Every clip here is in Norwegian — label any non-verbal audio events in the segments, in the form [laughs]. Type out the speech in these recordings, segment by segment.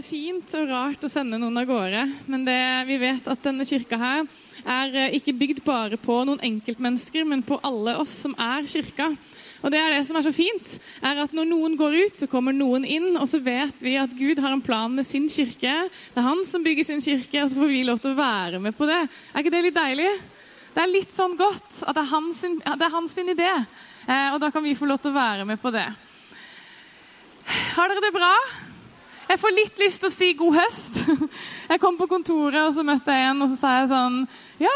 Er fint og rart å sende noen av gårde, men det, vi vet at denne kirka her er eh, ikke bygd bare på noen enkeltmennesker, men på alle oss som er kirka. Og det er det som er så fint, er at når noen går ut, så kommer noen inn, og så vet vi at Gud har en plan med sin kirke. Det er han som bygger sin kirke, og så får vi lov til å være med på det. Er ikke det litt deilig? Det er litt sånn godt at det er hans, det er hans idé, eh, og da kan vi få lov til å være med på det. Har dere det bra? Jeg får litt lyst til å si god høst. Jeg kom på kontoret, og så møtte jeg en, og så sa jeg sånn Ja,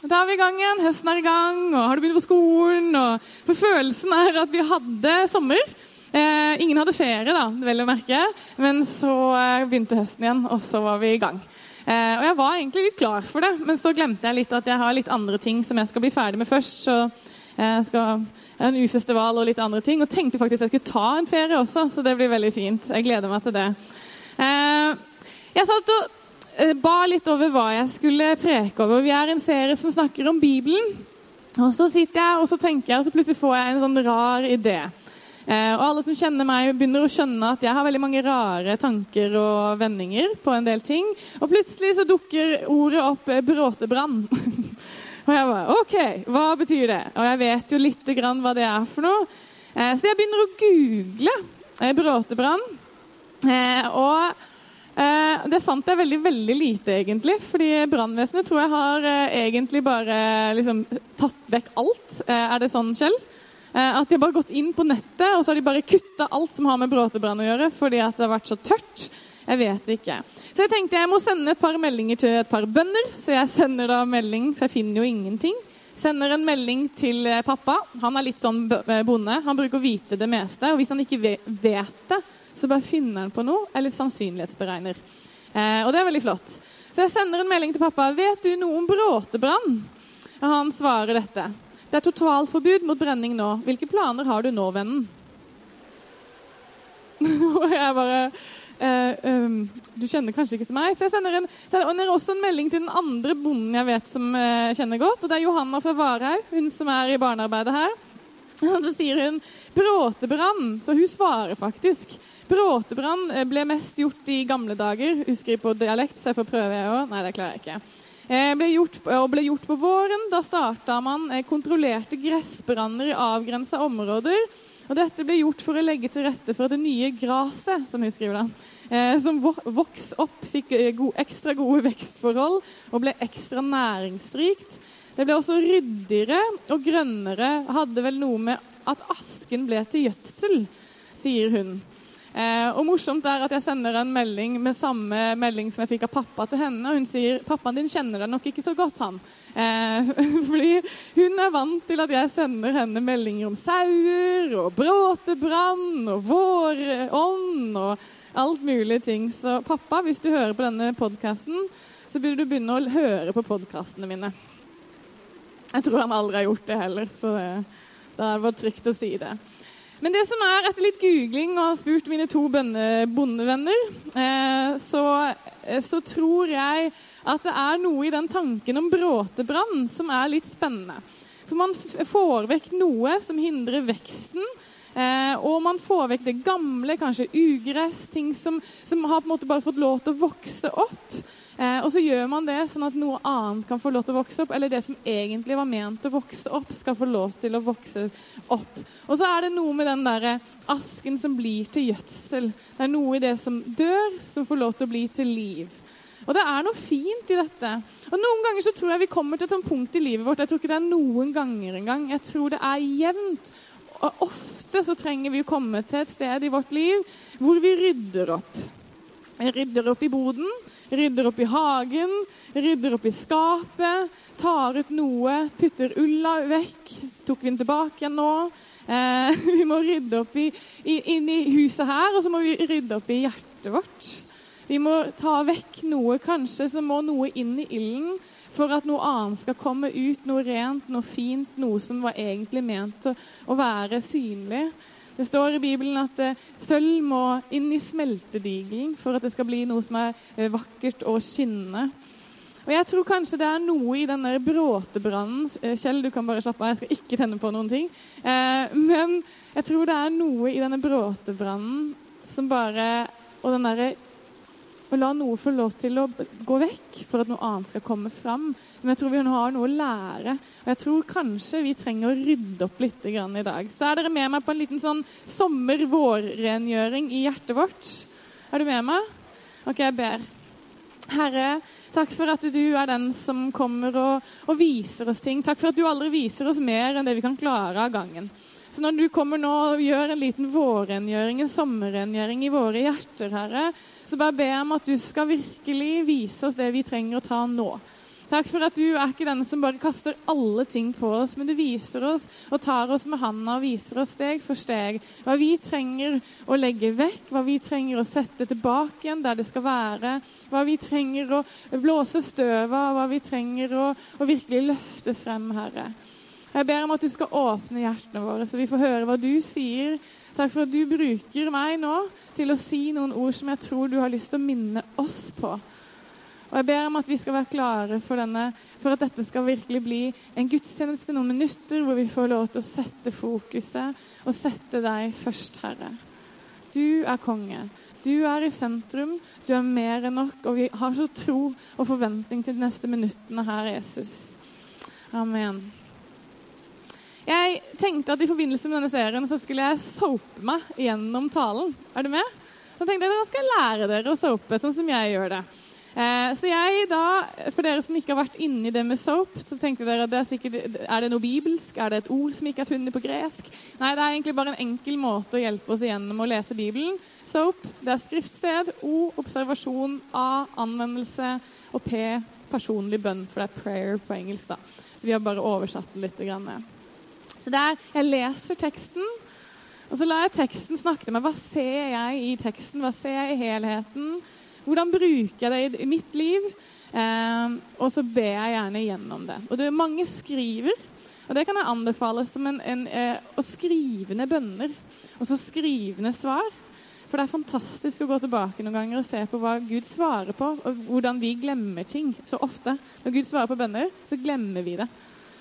da er vi i gang igjen. Høsten er i gang, og har du begynt på skolen? Og for følelsen er at vi hadde sommer. Eh, ingen hadde ferie, da, vel å merke. Men så eh, begynte høsten igjen, og så var vi i gang. Eh, og jeg var egentlig litt klar for det, men så glemte jeg litt at jeg har litt andre ting som jeg skal bli ferdig med først. Så jeg skal en U-festival og litt andre ting. Og tenkte faktisk jeg skulle ta en ferie også, så det blir veldig fint. Jeg gleder meg til det. Eh, jeg satt og eh, ba litt over hva jeg skulle preke over. Vi er en serie som snakker om Bibelen. Og så sitter jeg og så tenker jeg, og så plutselig får jeg en sånn rar idé. Eh, og alle som kjenner meg, begynner å skjønne at jeg har veldig mange rare tanker og vendinger på en del ting. Og plutselig så dukker ordet opp bråtebrann. [laughs] og jeg bare OK, hva betyr det? Og jeg vet jo lite grann hva det er for noe. Så jeg begynner å google bråtebrann. Eh, og eh, det fant jeg veldig veldig lite, egentlig. Fordi brannvesenet tror jeg har eh, egentlig bare liksom, tatt vekk alt. Eh, er det sånn, Kjell? Eh, at de har bare gått inn på nettet og så har de bare kutta alt som har med bråtebrann å gjøre, fordi at det har vært så tørt. Jeg vet ikke. Så jeg tenkte jeg må sende et par meldinger til et par bønder. Så jeg sender da melding, for jeg finner jo ingenting. Sender en melding til eh, pappa. Han er litt sånn bonde. Han bruker å vite det meste. Og hvis han ikke vet det, så bare finner han på noe, eller sannsynlighetsberegner. Eh, og det er veldig flott. Så jeg sender en melding til pappa. 'Vet du noe om bråtebrann?' Og han svarer dette. 'Det er totalforbud mot brenning nå. Hvilke planer har du nå, vennen?' [laughs] og jeg bare um, Du kjenner kanskje ikke meg. Så jeg sender, en, sender også en melding til den andre bonden jeg vet som eh, kjenner godt. Og det er Johanna fra Varhaug, hun som er i barnearbeidet her. [laughs] Og så sier hun 'bråtebrann', så hun svarer faktisk. Bråtebrann eh, ble mest gjort i gamle dager. Husker jeg på dialekt, så jeg får prøve, jeg òg. Nei, det klarer jeg ikke. Eh, ble gjort, og ble gjort på våren. Da starta man kontrollerte gressbranner i avgrensa områder. Og dette ble gjort for å legge til rette for det nye gresset, som hun skriver da. som vokste opp, fikk ekstra gode vekstforhold og ble ekstra næringsrikt. Det ble også ryddigere og grønnere. Hadde vel noe med at asken ble til gjødsel, sier hun. Eh, og morsomt er at Jeg sender en melding med samme melding som jeg fikk av pappa til henne. Og hun sier pappaen din kjenner deg nok ikke så godt, han. Eh, [laughs] fordi hun er vant til at jeg sender henne meldinger om sauer og bråtebrann og vårånd og alt mulig ting. Så pappa, hvis du hører på denne podkasten, så burde du begynne å høre på podkastene mine. Jeg tror han aldri har gjort det heller, så det, det bare trygt å si det. Men det som er etter litt googling og spurt mine to bondevenner, eh, så, eh, så, tror jeg at det er noe i den tanken om bråtebrann som er litt spennende. For man får vekk noe som hindrer veksten. Eh, og man får vekk det gamle, kanskje ugress, ting som, som har på en måte bare fått lov til å vokse opp. Eh, og så gjør man det sånn at noe annet kan få lov til å vokse opp. Eller det som egentlig var ment å vokse opp, skal få lov til å vokse opp. Og så er det noe med den der asken som blir til gjødsel. Det er noe i det som dør, som får lov til å bli til liv. Og det er noe fint i dette. Og Noen ganger så tror jeg vi kommer til et sånt punkt i livet vårt. Jeg tror ikke det er noen ganger engang. Jeg tror det er jevnt. Og ofte så trenger vi å komme til et sted i vårt liv hvor vi rydder opp. Vi rydder opp i boden, Rydder opp i hagen, rydder opp i skapet, tar ut noe, putter ulla vekk. Tok vi den tilbake igjen nå. Eh, [laughs] vi må rydde opp i, inn i huset her, og så må vi rydde opp i hjertet vårt. Vi må ta vekk noe. Kanskje så må noe inn i ilden for at noe annet skal komme ut. Noe rent, noe fint, noe som var egentlig ment å, å være synlig. Det står i Bibelen at eh, sølv må inn i smeltedigelen for at det skal bli noe som er eh, vakkert og skinnende. Og jeg tror kanskje det er noe i den der bråtebrannen eh, Kjell, du kan bare slappe av, jeg skal ikke tenne på noen ting. Men jeg tror det er noe i denne bråtebrannen som bare Og den derre å la noe få lov til å gå vekk for at noe annet skal komme fram. Men jeg tror vi har noe å lære. Og jeg tror kanskje vi trenger å rydde opp litt i dag. Så er dere med meg på en liten sånn sommer-vårrengjøring i hjertet vårt? Er du med meg? Ok, jeg ber. Herre, takk for at du er den som kommer og, og viser oss ting. Takk for at du aldri viser oss mer enn det vi kan klare av gangen. Så når du kommer nå og gjør en liten vårrengjøring, en sommerrengjøring i våre hjerter, Herre, så bare ber jeg om at du skal virkelig vise oss det vi trenger å ta nå. Takk for at du er ikke den som bare kaster alle ting på oss, men du viser oss og tar oss med handa og viser oss steg for steg hva vi trenger å legge vekk, hva vi trenger å sette tilbake igjen der det skal være, hva vi trenger å blåse støv av, hva vi trenger å, å virkelig løfte frem, Herre. Jeg ber om at du skal åpne hjertene våre, så vi får høre hva du sier. Takk for at du bruker meg nå til å si noen ord som jeg tror du har lyst til å minne oss på. Og Jeg ber om at vi skal være klare for, denne, for at dette skal virkelig bli en gudstjeneste noen minutter hvor vi får lov til å sette fokuset og sette deg først, Herre. Du er konge. Du er i sentrum. Du er mer enn nok. Og vi har så tro og forventning til de neste minuttene her, Jesus. Amen. Jeg tenkte at i forbindelse med denne serien så skulle jeg soape meg gjennom talen. Er du med? Så tenkte jeg da skal jeg lære dere å soape, sånn som jeg gjør det. Eh, så jeg da, For dere som ikke har vært inni det med soap, så tenkte dere at det er, sikkert, er det noe bibelsk? Er det et ord som ikke er funnet på gresk? Nei, det er egentlig bare en enkel måte å hjelpe oss igjennom å lese Bibelen. Soap, det er skriftsted. O, observasjon. A, anvendelse. Og P, personlig bønn, for det er prayer på engelsk. da. Så vi har bare oversatt det litt. Grann. Så der, Jeg leser teksten, og så lar jeg teksten snakke til meg. Hva ser jeg i teksten? Hva ser jeg i helheten? Hvordan bruker jeg det i mitt liv? Eh, og så ber jeg gjerne gjennom det. Og det er Mange skriver, og det kan jeg anbefale som en, en, eh, å skrive bønner. Og så skrive ned svar. For det er fantastisk å gå tilbake noen ganger og se på hva Gud svarer på, og hvordan vi glemmer ting så ofte. Når Gud svarer på bønner, så glemmer vi det.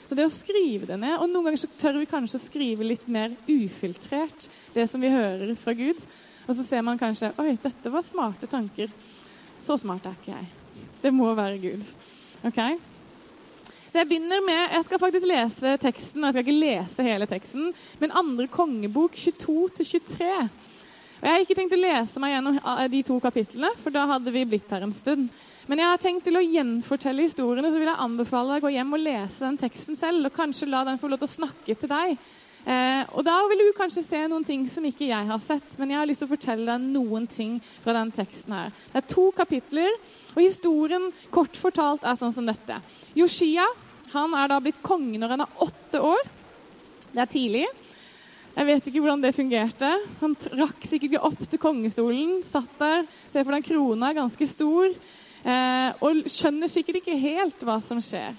Så det å skrive det ned Og noen ganger så tør vi kanskje skrive litt mer ufiltrert det som vi hører fra Gud. Og så ser man kanskje Oi, dette var smarte tanker. Så smart er ikke jeg. Det må være Gud. Ok? Så jeg begynner med, jeg skal faktisk lese teksten, og jeg skal ikke lese hele teksten, men andre kongebok 22-23. Og Jeg har ikke tenkt å lese meg gjennom de to kapitlene, for da hadde vi blitt her en stund. Men jeg har tenkt til å gjenfortelle historiene, så vil jeg anbefale deg å gå hjem og lese den teksten selv, og kanskje la den få lov til å snakke til deg. Eh, og da vil du kanskje se noen ting som ikke jeg har sett, men jeg har lyst til å fortelle deg noen ting fra den teksten her. Det er to kapitler, og historien kort fortalt er sånn som dette. Yoshia han er da blitt konge når han er åtte år. Det er tidlig. Jeg vet ikke hvordan det fungerte. Han rakk sikkert ikke opp til kongestolen. Satt der, Se for deg krona, ganske stor. Eh, og skjønner sikkert ikke helt hva som skjer.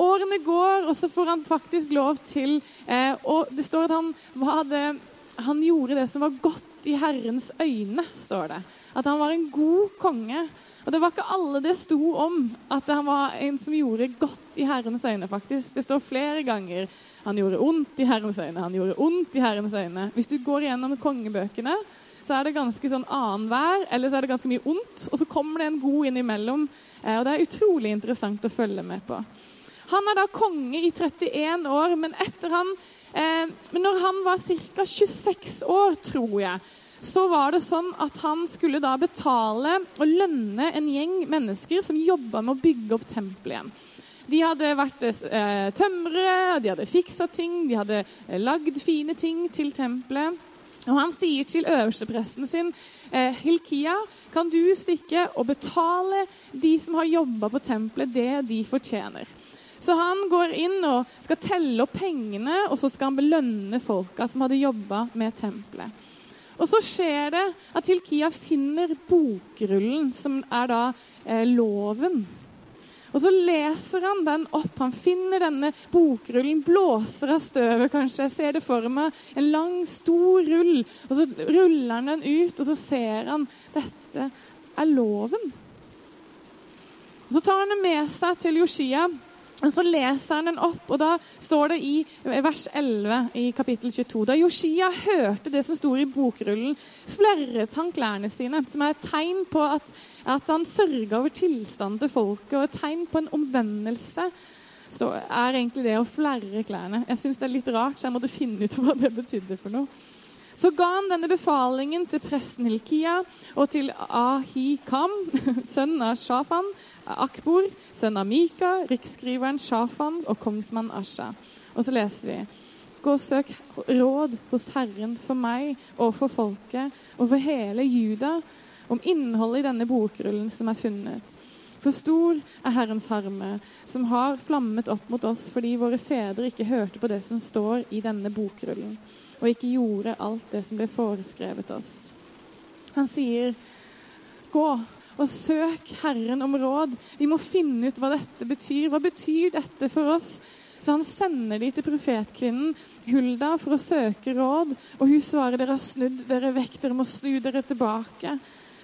Årene går, og så får han faktisk lov til eh, Og det står at han, det, han gjorde det som var godt i Herrens øyne, står det. At han var en god konge. Og det var ikke alle det sto om, at han var en som gjorde godt i Herrens øyne, faktisk. Det står flere ganger. Han gjorde ondt i Herrens øyne, han gjorde ondt i Herrens øyne. Hvis du går gjennom kongebøkene, så er det ganske sånn annenhver, eller så er det ganske mye ondt. Og så kommer det en god innimellom. Eh, og det er utrolig interessant å følge med på. Han er da konge i 31 år, men etter han eh, når han var ca. 26 år, tror jeg, så var det sånn at han skulle da betale og lønne en gjeng mennesker som jobba med å bygge opp tempelet igjen. De hadde vært eh, tømrere, de hadde fiksa ting, de hadde eh, lagd fine ting til tempelet. Og Han sier til øverstepresten sin, eh, Hilkia, kan du stikke og betale de som har jobba på tempelet, det de fortjener. Så han går inn og skal telle opp pengene, og så skal han belønne folka som hadde jobba med tempelet. Og så skjer det at Hilkia finner bokrullen, som er da eh, loven. Og så leser han den opp. Han finner denne bokrullen, blåser av støvet kanskje. Jeg ser det for meg. En lang, stor rull. Og så ruller han den ut, og så ser han dette er loven. Og Så tar han den med seg til Joshia. Og Så leser han den opp, og da står det i vers 11 i kapittel 22 Da Joshia hørte det som sto i bokrullen, flerret han sine, som er et tegn på at, at han sørga over tilstanden til folket, og et tegn på en omvendelse. Er egentlig det å flerre klærne. Jeg syns det er litt rart, så jeg måtte finne ut hva det betydde for noe. Så ga han denne befalingen til presten Hilkia og til Ahikam, [laughs] sønnen av Shafan, Akbor, sønn av Mika, riksskriveren Shafan og kongsmann Asha. Og så leser vi Gå og søk råd hos Herren for meg og for folket og for hele Juda om innholdet i denne bokrullen som er funnet. For stor er Herrens harme, som har flammet opp mot oss fordi våre fedre ikke hørte på det som står i denne bokrullen, og ikke gjorde alt det som ble foreskrevet oss. Han sier, gå og søk Herren om råd. Vi må finne ut hva dette betyr. Hva betyr dette for oss? Så han sender de til profetkvinnen Hulda for å søke råd. Og hun svarer dere har snudd dere vekk, dere må snu dere tilbake.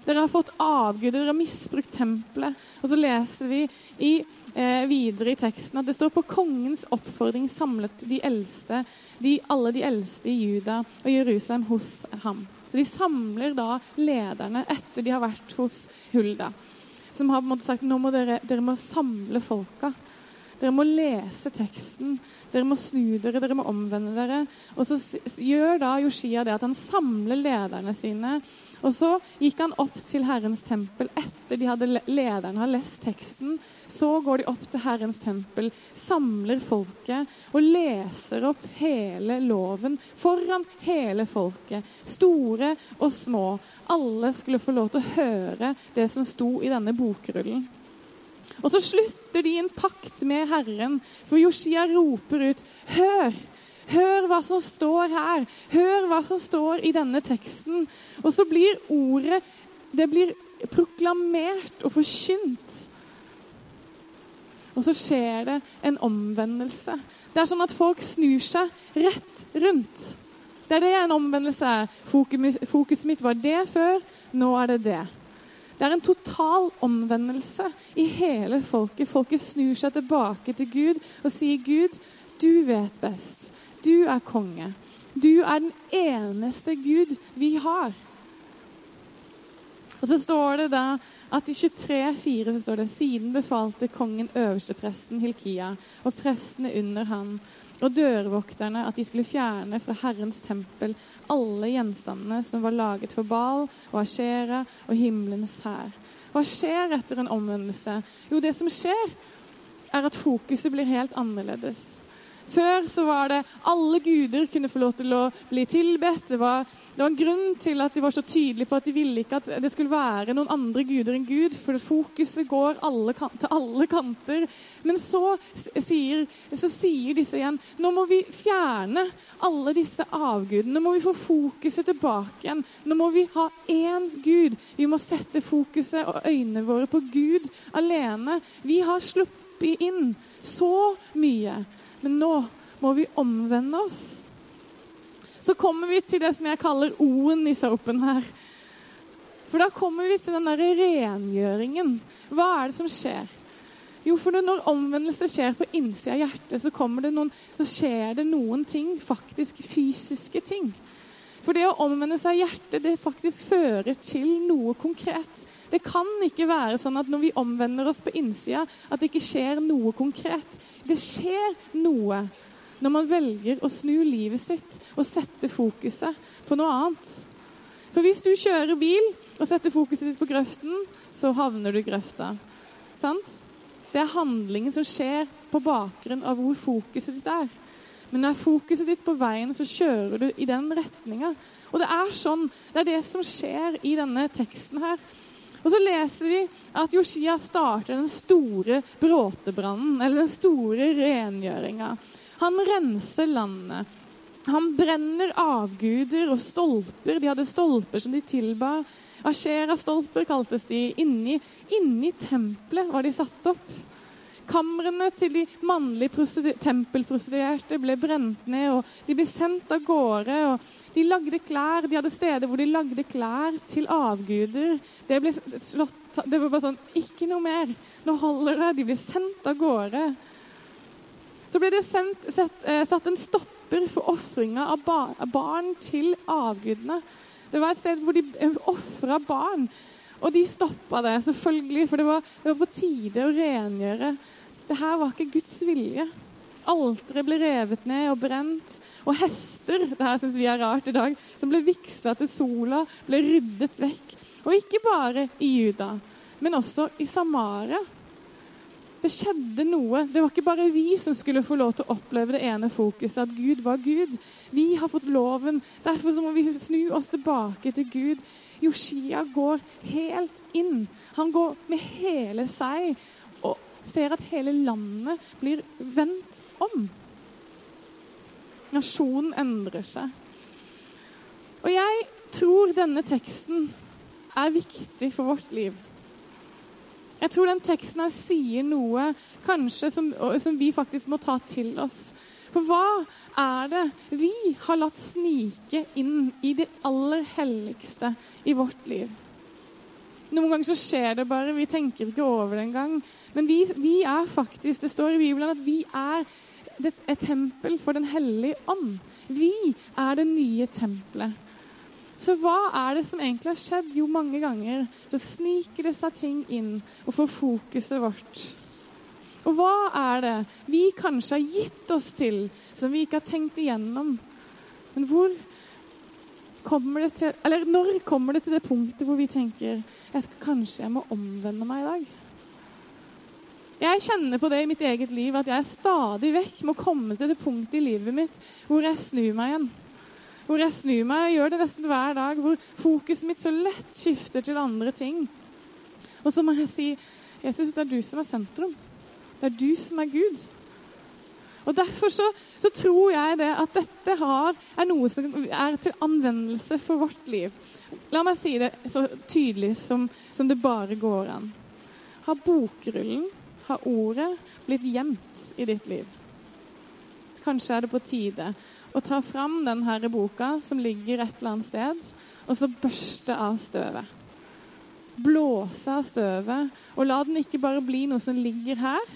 Dere har fått avguder, dere har misbrukt tempelet. Og så leser vi i, eh, videre i teksten at det står på kongens oppfordring samlet de eldste, de, alle de eldste i Juda og Jerusalem hos ham. Så de samler da lederne etter de har vært hos Hulda. Som har på en måte sagt nå må dere, dere må samle folka. Dere må lese teksten. Dere må snu dere, dere må omvende dere. Og så gjør da Joshia det at han samler lederne sine og så gikk han opp til Herrens tempel etter de hadde har lest teksten. Så går de opp til Herrens tempel, samler folket og leser opp hele loven foran hele folket. Store og små. Alle skulle få lov til å høre det som sto i denne bokrullen. Og så slutter de en pakt med Herren, for Joshia roper ut, 'Hør!' Hør hva som står her. Hør hva som står i denne teksten. Og så blir ordet det blir proklamert og forkynt. Og så skjer det en omvendelse. Det er sånn at folk snur seg rett rundt. Det er det en omvendelse er. Fokuset mitt var det før, nå er det det. Det er en total omvendelse i hele folket. Folket snur seg tilbake til Gud og sier, 'Gud, du vet best. Du er konge. Du er den eneste Gud vi har. Og så står det da at i 23,4 så står det siden befalte kongen øverstepresten Hilkia og prestene under han og dørvokterne at de skulle fjerne fra Herrens tempel alle gjenstandene som var laget for Bal og Ashera og himmelens hær. Hva skjer etter en omvendelse? Jo, det som skjer, er at fokuset blir helt annerledes. Før så var det alle guder kunne få lov til å bli tilbedt. Det var, det var en grunn til at de var så tydelige på at de ville ikke at det skulle være noen andre guder enn Gud, for fokuset går alle til alle kanter. Men så sier, så sier disse igjen nå må vi fjerne alle disse avgudene. Nå må vi få fokuset tilbake igjen. Nå må vi ha én Gud. Vi må sette fokuset og øynene våre på Gud alene. Vi har sluppet inn så mye. Men nå må vi omvende oss. Så kommer vi til det som jeg kaller O-en i såpen her. For da kommer vi til den der rengjøringen. Hva er det som skjer? Jo, for når omvendelse skjer på innsida av hjertet, så, det noen, så skjer det noen ting, faktisk fysiske ting. For det å omvende seg av hjertet, det faktisk fører til noe konkret. Det kan ikke være sånn at når vi omvender oss på innsida, at det ikke skjer noe konkret. Det skjer noe når man velger å snu livet sitt og sette fokuset på noe annet. For hvis du kjører bil og setter fokuset ditt på grøften, så havner du i grøfta. Sant? Det er handlingen som skjer på bakgrunn av hvor fokuset ditt er. Men når fokuset ditt på veien, så kjører du i den retninga. Og det er sånn, det er det som skjer i denne teksten her. Og så leser vi at Joshia starter den store bråtebrannen, eller den store rengjøringa. Han renser landet. Han brenner avguder og stolper. De hadde stolper som de tilba. Ashera-stolper kaltes de. Inni, inni tempelet var de satt opp. Kamrene til de mannlige tempelprostituerte ble brent ned, og de ble sendt av gårde. og De lagde klær, de hadde steder hvor de lagde klær til avguder. Det ble slått, det var bare sånn Ikke noe mer. Nå holder det. De ble sendt av gårde. Så ble det sendt, sett, eh, satt en stopper for ofringa av, bar, barn til avgudene. Det var et sted hvor de ofra barn. Og de stoppa det, selvfølgelig, for det var, det var på tide å rengjøre. Det her var ikke Guds vilje. Alteret ble revet ned og brent. Og hester det her synes vi er rart i dag, som ble vigsla til sola, ble ryddet vekk. Og ikke bare i Juda, men også i Samaria. Det skjedde noe. Det var ikke bare vi som skulle få lov til å oppleve det ene fokuset, at Gud var Gud. Vi har fått loven. Derfor må vi snu oss tilbake til Gud. Joshia går helt inn. Han går med hele seg og ser at hele landet blir vendt om. Nasjonen endrer seg. Og jeg tror denne teksten er viktig for vårt liv. Jeg tror den teksten her sier noe kanskje som, som, vi faktisk må ta til oss. For hva er det vi har latt snike inn i det aller helligste i vårt liv? Noen ganger så skjer det bare. Vi tenker ikke over det engang. Men vi, vi er faktisk Det står i Bibelen at vi er et tempel for Den hellige ånd. Vi er det nye tempelet. Så hva er det som egentlig har skjedd? Jo, mange ganger så sniker det seg ting inn og får fokuset vårt. Og hva er det vi kanskje har gitt oss til, som vi ikke har tenkt igjennom? Men hvor kommer til Eller når kommer det til det punktet hvor vi tenker at kanskje jeg må omvende meg i dag? Jeg kjenner på det i mitt eget liv at jeg stadig vekk må komme til det punktet i livet mitt hvor jeg snur meg igjen. Hvor jeg snur meg, jeg gjør det nesten hver dag, hvor fokuset mitt så lett skifter til andre ting. Og så må jeg si Jesus, det er du som er sentrum. Det er du som er Gud. Og Derfor så, så tror jeg det at dette har, er noe som er til anvendelse for vårt liv. La meg si det så tydelig som, som det bare går an. Har bokrullen, har ordet, blitt gjemt i ditt liv? Kanskje er det på tide å ta fram denne boka som ligger et eller annet sted, og så børste av støvet. Blåse av støvet, og la den ikke bare bli noe som ligger her,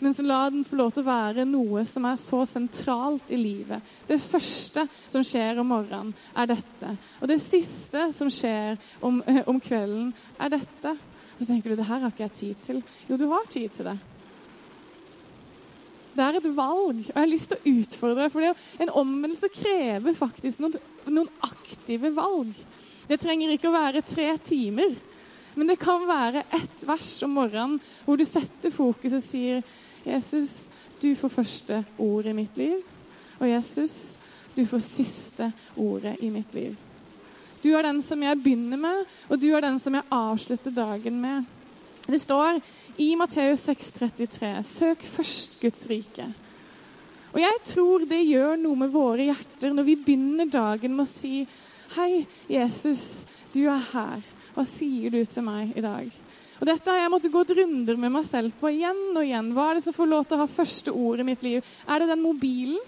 men så la den få lov til å være noe som er så sentralt i livet. Det første som skjer om morgenen, er dette. Og det siste som skjer om, [laughs] om kvelden, er dette. Så tenker du det her har ikke jeg tid til. Jo, du har tid til det. Det er et valg, og jeg har lyst til å utfordre deg. For en omvendelse krever faktisk noen, noen, aktive valg. Det trenger ikke å være tre timer, men det kan være ett vers om morgenen hvor du setter fokus og sier Jesus, du får første ord i mitt liv. Og Jesus, du får siste ordet i mitt liv. Du er den som jeg begynner med, og du er den som jeg avslutter dagen med. Det står i Matteus 6,33.: Søk først Guds rike. Og jeg tror det gjør noe med våre hjerter når vi begynner dagen med å si Hei, Jesus, du er her. Hva sier du til meg i dag? Og Dette har jeg måttet gå et runder med meg selv på igjen og igjen. Hva er det som får lov til å ha første ord i mitt liv? Er det den mobilen?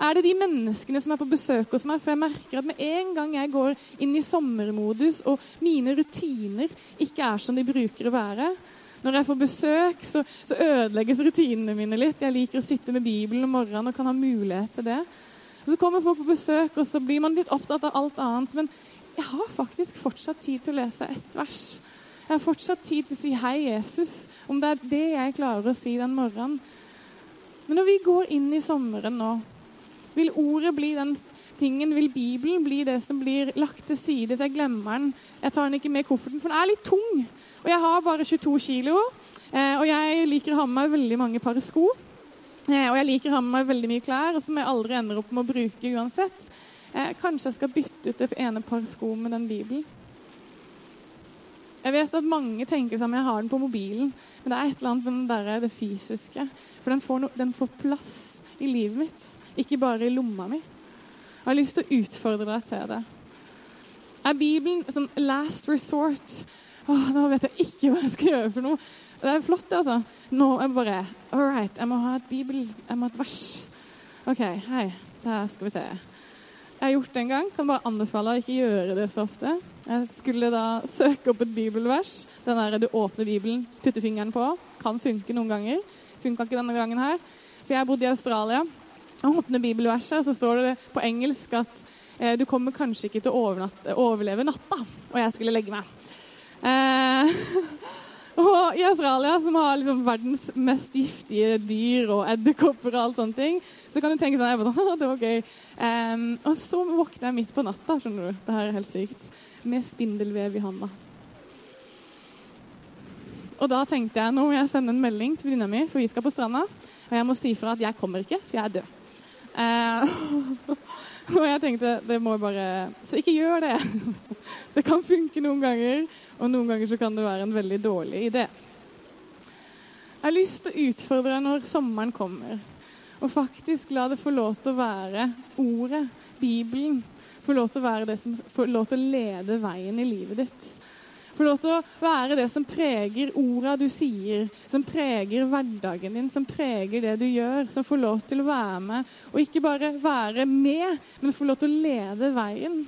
Er det de menneskene som er på besøk hos meg? For jeg merker at med en gang jeg går inn i sommermodus, og mine rutiner ikke er som de bruker å være, når jeg får besøk, så, så, ødelegges rutinene mine litt. Jeg liker å sitte med Bibelen om morgenen og kan ha mulighet til det. Og Så kommer folk på besøk, og så blir man litt opptatt av alt annet. Men jeg har faktisk fortsatt tid til å lese ett vers. Jeg har fortsatt tid til å si 'Hei, Jesus', om det er det jeg klarer å si den morgenen. Men når vi går inn i sommeren nå, vil ordet bli den tingen, vil Bibelen bli det som blir lagt til side, så jeg glemmer den. Jeg tar den ikke med i kofferten, for den er litt tung. Og jeg har bare 22 kilo, eh, og jeg liker å ha med meg veldig mange par sko. Eh, og jeg liker å ha med meg veldig mye klær, som jeg aldri ender opp med å bruke uansett. Eh, kanskje jeg skal bytte ut det ene par sko med den Bibelen. Jeg vet at mange tenker som jeg har den på mobilen, men det er et eller annet med der, det fysiske. For den får, no, den får plass i livet mitt, ikke bare i lomma mi. Jeg har lyst til å utfordre deg til det. Er Bibelen som last resort? Åh, nå vet jeg ikke hva jeg skal gjøre for noe. Det er flott, det, altså. Nå er jeg bare All right, jeg må ha et bibel, jeg må ha et vers. OK, hei. Der skal vi se. Jeg har gjort det en gang. Kan bare anbefale å ikke gjøre det så ofte. Jeg skulle da søke opp et bibelvers. Den der du åpner Bibelen, putter fingeren på. Kan funke noen ganger. Funka ikke denne gangen her. For jeg bodde i Australia. Jeg åpner bibelverset, og så står det på engelsk at eh, du kommer kanskje ikke til å overleve natta. Og jeg skulle legge meg. Eh, [laughs] Og i Australia, som har liksom verdens mest giftige dyr og edderkopper og alt sånne ting, så kan du tenke sånn bare, [laughs] det var gøy. Um, og så våkner jeg midt på natta, skjønner du. Det her er helt sykt. Med spindelvev i handa. Og da tenkte jeg nå må jeg sende en melding til venninna mi, for vi skal på stranda. Og jeg må si fra at jeg kommer ikke, for jeg er død. Uh, [laughs] [laughs] og jeg tenkte det må bare Så ikke gjør det. [laughs] Det kan funke noen ganger, og noen ganger så kan det være en veldig dårlig idé. Jeg har lyst til å utfordre deg når sommeren kommer, og faktisk la det få lov til å være ordet, Bibelen, få lov til å være det som får lov til å lede veien i livet ditt. Få lov til å være det som preger orda du sier, som preger hverdagen din, som preger det du gjør. Som får lov til å være med, og ikke bare være med, men få lov til å lede veien.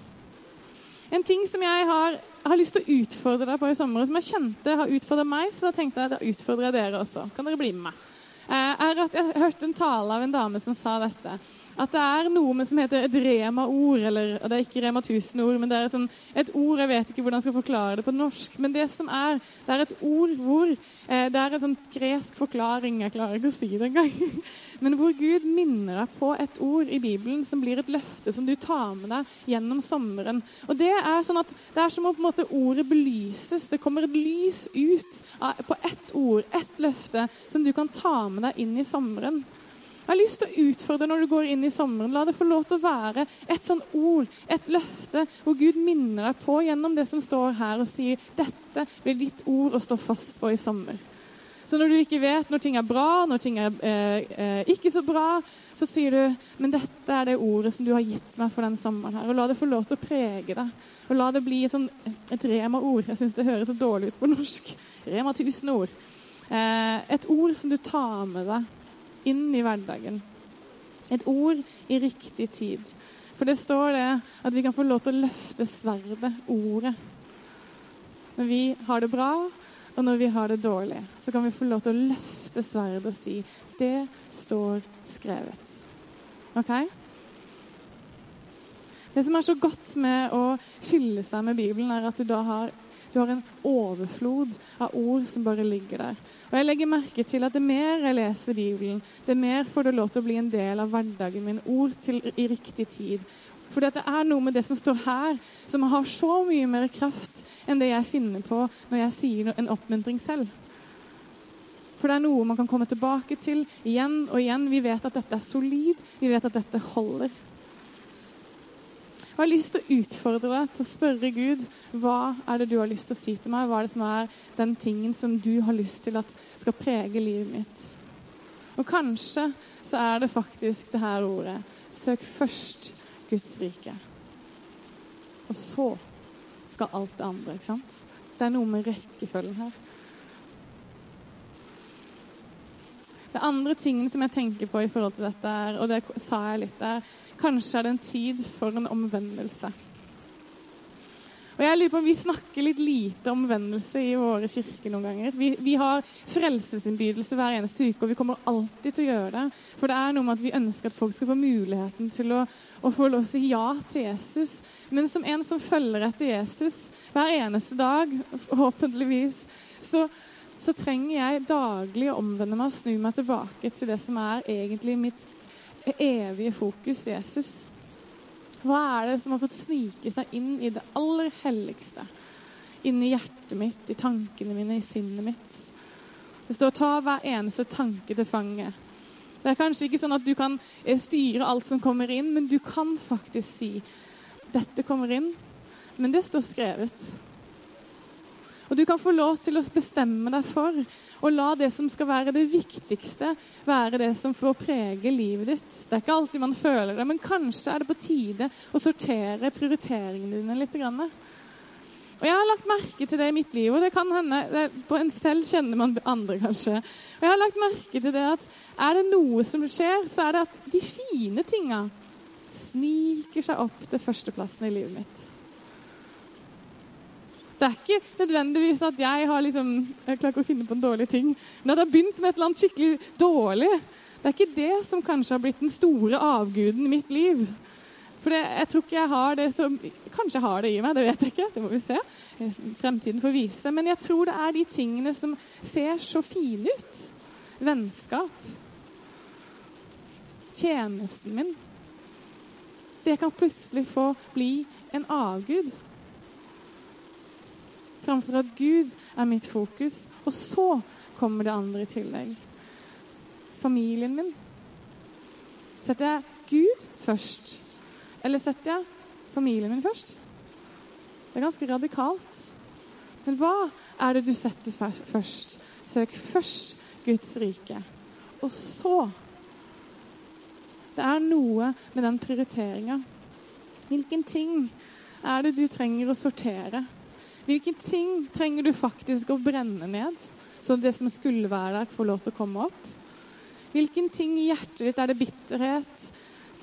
En ting som jeg har, har lyst til å utfordre deg på i sommer, som jeg kjente har utfordret meg, så da tenkte jeg da utfordrer jeg dere også. Kan dere bli med meg? Eh, er at jeg hørte en tale av en dame som sa dette at det er noe som heter et rema-ord. eller Det er ikke Rema 1000-ord, men det er et, sånn, et, ord Jeg vet ikke hvordan jeg skal forklare det på norsk. Men det som er, det er et ord hvor eh, Det er en sånn gresk forklaring. Jeg klarer ikke å si det engang. [laughs] Men hvor Gud minner deg på et ord i Bibelen som blir et løfte som du tar med deg gjennom sommeren. Og Det er sånn at det er som om på en måte ordet belyses. Det kommer et lys ut på ett ord, ett løfte, som du kan ta med deg inn i sommeren. Jeg har lyst til å utfordre når du går inn i sommeren. La det få lov til å være et sånn ord, et løfte, hvor Gud minner deg på gjennom det som står her, og sier dette blir ditt ord å stå fast på i sommer. Så når du ikke vet når ting er bra, når ting er eh, eh, ikke så bra, så sier du men dette er det ordet som du har gitt meg for den sommeren. her, og La det få lov til å prege deg. Og la det bli et, sånn, et Rema-ord. Jeg syns det høres så dårlig ut på norsk. Rema 1000-ord. Eh, et ord som du tar med deg inn i hverdagen. Et ord i riktig tid. For det står det at vi kan få lov til å løfte sverdet, ordet. Når vi har det bra, og når vi har det dårlig, så kan vi få lov til å løfte sverdet og si det står skrevet. OK? Det som er så godt med å fylle seg med Bibelen, er at du da har du har en overflod av ord som bare ligger der. Og jeg legger merke til at det mer jeg leser Bibelen, det mer får det lov til å bli en del av hverdagen min. Ord til, i riktig tid. For det er noe med det som står her, som har så mye mer kraft enn det jeg finner på når jeg sier en oppmuntring selv. For det er noe man kan komme tilbake til igjen og igjen. Vi vet at dette er solid, vi vet at dette holder. Jeg har lyst til å utfordre deg til å spørre Gud hva er det du har lyst til å si til meg. Hva er det som er den tingen som du har lyst til at skal prege livet mitt? Og kanskje så er det faktisk det her ordet. Søk først Guds rike. Og så skal alt det andre. ikke sant? Det er noe med rekkefølgen her. Det andre tingen som jeg tenker på i forhold til dette, er, og det sa jeg litt der, Kanskje er det en tid for en omvendelse. Og jeg lurer på om Vi snakker litt lite om omvendelse i våre kirker noen ganger. Vi, vi har frelsesinnbydelse hver eneste uke, og vi kommer alltid til å gjøre det. For det er noe med at vi ønsker at folk skal få muligheten til å, å få lov til å si ja til Jesus. Men som en som følger etter Jesus hver eneste dag, forhåpentligvis, så, så trenger jeg daglig å omvende meg og snu meg tilbake til det som er egentlig mitt evige fokus Jesus. Hva er det som har fått snike seg inn i det aller helligste? Inn i hjertet mitt, i tankene mine, i sinnet mitt. Det står 'ta hver eneste tanke til fange'. Det er kanskje ikke sånn at du kan eh, styre alt som kommer inn, men du kan faktisk si 'dette kommer inn', men det står skrevet. Og du kan få lov til å bestemme deg for å la det som skal være det viktigste, være det som får prege livet ditt. Det er ikke alltid man føler det, men kanskje er det på tide å sortere prioriteringene dine litt. Og Jeg har lagt merke til det i mitt liv, og det kan hende det, på en selv kjenner man andre, kanskje. Og jeg har lagt merke til det at er det noe som skjer, så er det at de fine tinga sniker seg opp til førsteplassen i livet mitt. Det er ikke nødvendigvis at jeg har liksom, jeg klarer ikke å finne på en dårlig ting, men at jeg har begynt med et eller annet skikkelig dårlig. Det er ikke det som kanskje har blitt den store avguden i mitt liv. For det, jeg tror ikke jeg har det som Kanskje jeg har det i meg, det vet jeg ikke. Det må vi se. Fremtiden får vise. Men jeg tror det er de tingene som ser så fine ut. Vennskap. Tjenesten min. Det kan plutselig få bli en avgud framfor at Gud er mitt fokus. Og så kommer det andre i tillegg. Familien min. Setter jeg Gud først? Eller setter jeg familien min først? Det er ganske radikalt. Men hva er det du setter først? Søk først Guds rike. Og så Det er noe med den prioriteringa. Hvilken ting er det du trenger å sortere? Hvilke ting trenger du faktisk å brenne ned, så det som skulle være der, får lov til å komme opp? Hvilken ting i hjertet ditt er det bitterhet?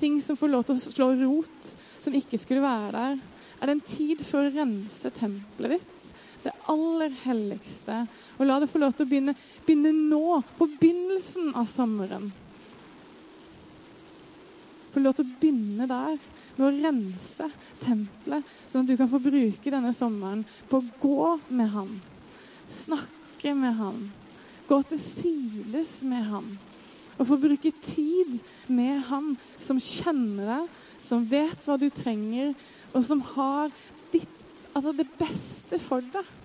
Ting som får lov til å slå rot, som ikke skulle være der? Er det en tid for å rense tempelet ditt? Det aller helligste. Og la det få lov til å begynne, begynne nå, på begynnelsen av sommeren. Få lov til å begynne der med å rense tempelet, sånn at du kan få bruke denne sommeren på å gå med Han. Snakke med Han. Gå til sides med Han. Og få bruke tid med Han som kjenner deg, som vet hva du trenger, og som har ditt, altså det beste for deg.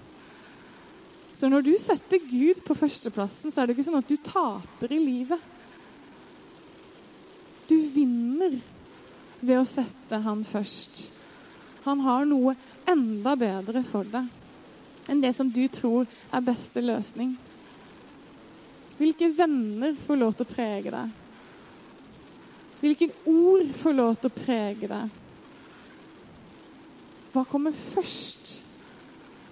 Så når du setter Gud på førsteplassen, så er det ikke sånn at du taper i livet. Du vinner ved å sette han først. Han har noe enda bedre for deg enn det som du tror er beste løsning. Hvilke venner får lov til å prege deg? Hvilke ord får lov til å prege deg? Hva kommer først?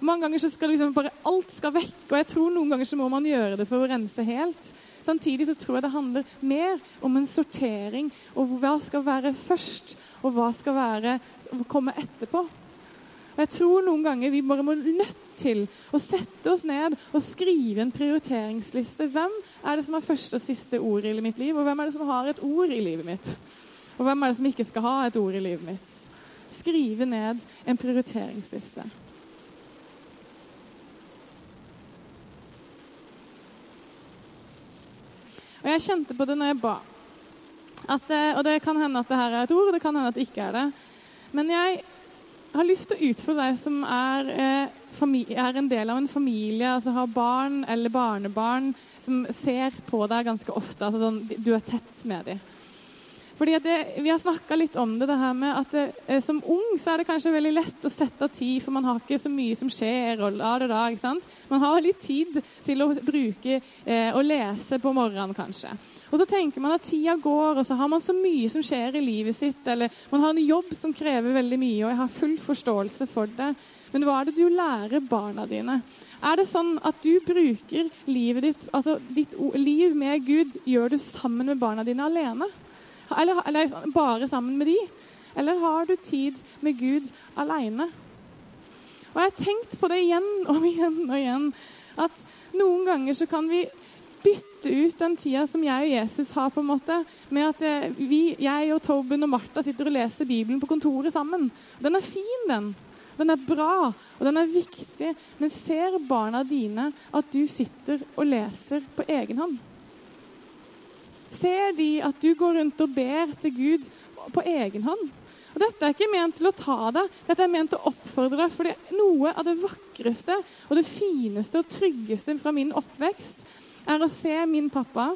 Mange ganger så skal liksom bare alt skal vekk, og jeg tror noen ganger så må man gjøre det for å rense helt. Samtidig så tror jeg det handler mer om en sortering. Og hva skal være først, og hva skal være, komme etterpå. Og jeg tror noen ganger vi bare må nødt til å sette oss ned og skrive en prioriteringsliste. Hvem er det som har første og siste ord i mitt liv, og hvem er det som har et ord i livet mitt? Og hvem er det som ikke skal ha et ord i livet mitt? Skrive ned en prioriteringsliste. Jeg kjente på det når jeg ba. At, og det kan hende at det her er et ord, og det kan hende at det ikke er det. Men jeg har lyst til å utfordre deg som er, eh, er, en del av en familie, altså har barn eller barnebarn som ser på deg ganske ofte. altså sånn, Du er tett med dem. Fordi det, Vi har snakka litt om det, det her med at det, eh, som ung så er det kanskje veldig lett å sette av tid, for man har ikke så mye som skjer. og la det da, ikke sant? Man har litt tid til å bruke eh, og lese på morgenen, kanskje. Og så tenker man at tida går, og så har man så mye som skjer i livet sitt. Eller man har en jobb som krever veldig mye, og jeg har full forståelse for det. Men hva er det du lærer barna dine? Er det sånn at du bruker livet ditt, altså ditt liv med Gud, gjør du sammen med barna dine alene? Eller, eller bare sammen med de? Eller har du tid med Gud alene? Og jeg har tenkt på det igjen og igjen og igjen. At noen ganger så kan vi bytte ut den tida som jeg og Jesus har, på en måte, med at eh, vi, jeg og Tobin og Martha sitter og leser Bibelen på kontoret sammen. Den er fin, den. Den er bra, og den er viktig. Men ser barna dine at du sitter og leser på egen hånd? Ser de at du går rundt og ber til Gud på egen hånd? Og Dette er ikke ment til å ta deg, dette er ment til å oppfordre deg. For noe av det vakreste og det fineste og tryggeste fra min oppvekst er å se min pappa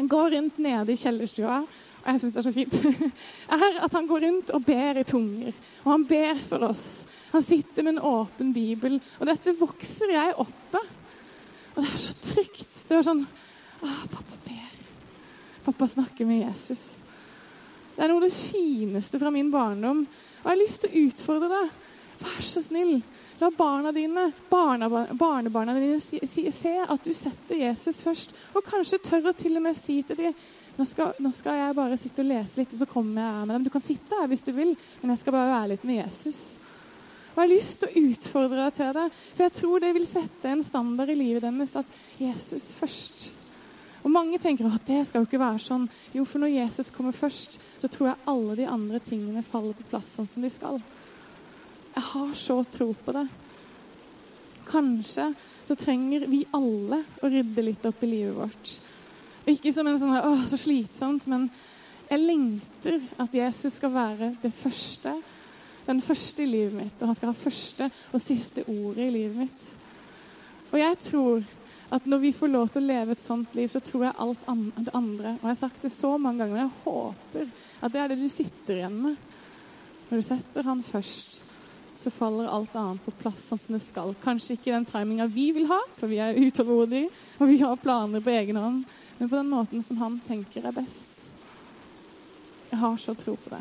gå rundt nede i kjellerstua og jeg syns det er så fint, [laughs] er at han går rundt og ber i tunger. Og han ber for oss. Han sitter med en åpen bibel. Og dette vokser jeg opp med. Og det er så trygt. Det var sånn Å, pappa ber. Pappa snakker med Jesus. Det er noe av det fineste fra min barndom. Og jeg har lyst til å utfordre deg. Vær så snill. La barna dine, barnebarna dine se at du setter Jesus først. Og kanskje tør å til og med si til dem nå skal, nå skal, jeg bare sitte og lese litt, og så kommer jeg med dem. Du kan sitte her hvis du vil, men jeg skal bare være litt med Jesus. Og Jeg har lyst til å utfordre deg til det, for jeg tror det vil sette en standard i livet deres at Jesus først. Og Mange tenker at det skal jo ikke være sånn. Jo, for når Jesus kommer først, så tror jeg alle de andre tingene faller på plass sånn som de skal. Jeg har så tro på det. Kanskje så trenger vi alle å rydde litt opp i livet vårt. Ikke som en sånn Å, så slitsomt. Men jeg lengter at Jesus skal være det første, den første i livet mitt. Og han skal ha første og siste ordet i livet mitt. Og jeg tror at når vi får lov til å leve et sånt liv, så tror jeg alt det andre Og jeg har sagt det så mange ganger, men jeg håper at det er det du sitter igjen med. Når du setter han først, så faller alt annet på plass sånn som det skal. Kanskje ikke den timinga vi vil ha, for vi er utålmodige og vi har planer på egen hånd men på den måten som han tenker er best. Jeg har så tro på det.